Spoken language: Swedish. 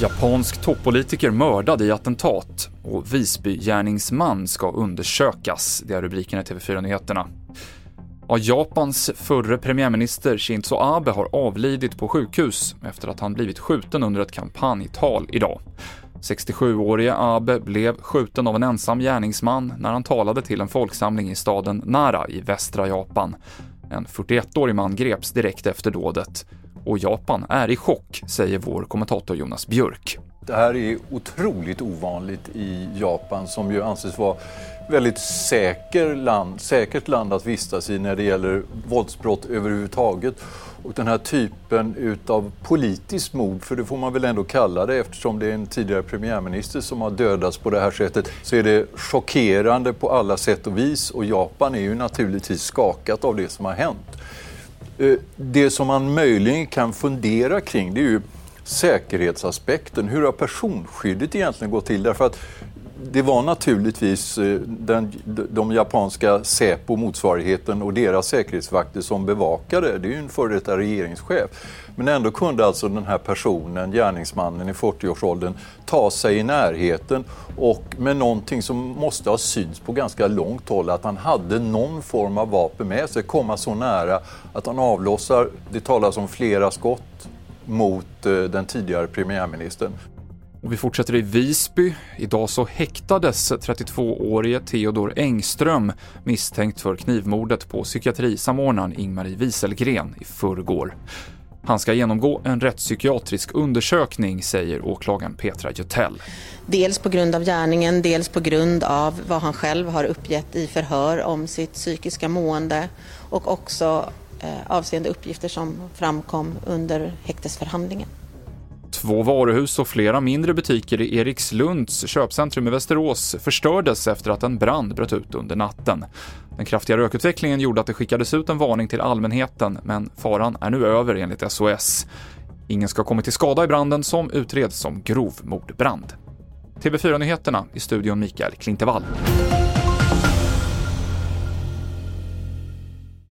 Japansk toppolitiker mördad i attentat och Visbygärningsman ska undersökas. Det är rubriken i TV4-nyheterna. Ja, Japans förre premiärminister Shinzo Abe har avlidit på sjukhus efter att han blivit skjuten under ett kampanjtal idag. 67-årige Abe blev skjuten av en ensam gärningsman när han talade till en folksamling i staden Nara i västra Japan. En 41-årig man greps direkt efter dådet. Och Japan är i chock, säger vår kommentator Jonas Björk. Det här är otroligt ovanligt i Japan som ju anses vara väldigt säker land, säkert land att vistas i när det gäller våldsbrott överhuvudtaget. Och den här typen utav politiskt mord, för det får man väl ändå kalla det eftersom det är en tidigare premiärminister som har dödats på det här sättet, så är det chockerande på alla sätt och vis och Japan är ju naturligtvis skakat av det som har hänt. Eh, det som man möjligen kan fundera kring det är ju säkerhetsaspekten. Hur har personskyddet egentligen gått till? Därför att det var naturligtvis eh, den, de japanska Säpo-motsvarigheten och deras säkerhetsvakter som bevakade. Det är ju en före detta regeringschef. Men ändå kunde alltså den här personen, gärningsmannen i 40-årsåldern, ta sig i närheten och med någonting som måste ha synts på ganska långt håll, att han hade någon form av vapen med sig, komma så nära att han avlossar, det talas om flera skott mot eh, den tidigare premiärministern. Och vi fortsätter i Visby. Idag så häktades 32-årige Theodor Engström misstänkt för knivmordet på psykiatrisamordnaren Ingmarie Wieselgren i förrgår. Han ska genomgå en rättspsykiatrisk undersökning, säger åklagaren Petra Jutell. Dels på grund av gärningen, dels på grund av vad han själv har uppgett i förhör om sitt psykiska mående och också eh, avseende uppgifter som framkom under häktesförhandlingen. Två varuhus och flera mindre butiker i Erikslunds köpcentrum i Västerås förstördes efter att en brand bröt ut under natten. Den kraftiga rökutvecklingen gjorde att det skickades ut en varning till allmänheten, men faran är nu över enligt SOS. Ingen ska ha kommit till skada i branden som utreds som grov mordbrand. TV4-nyheterna i studion Mikael Klintevall.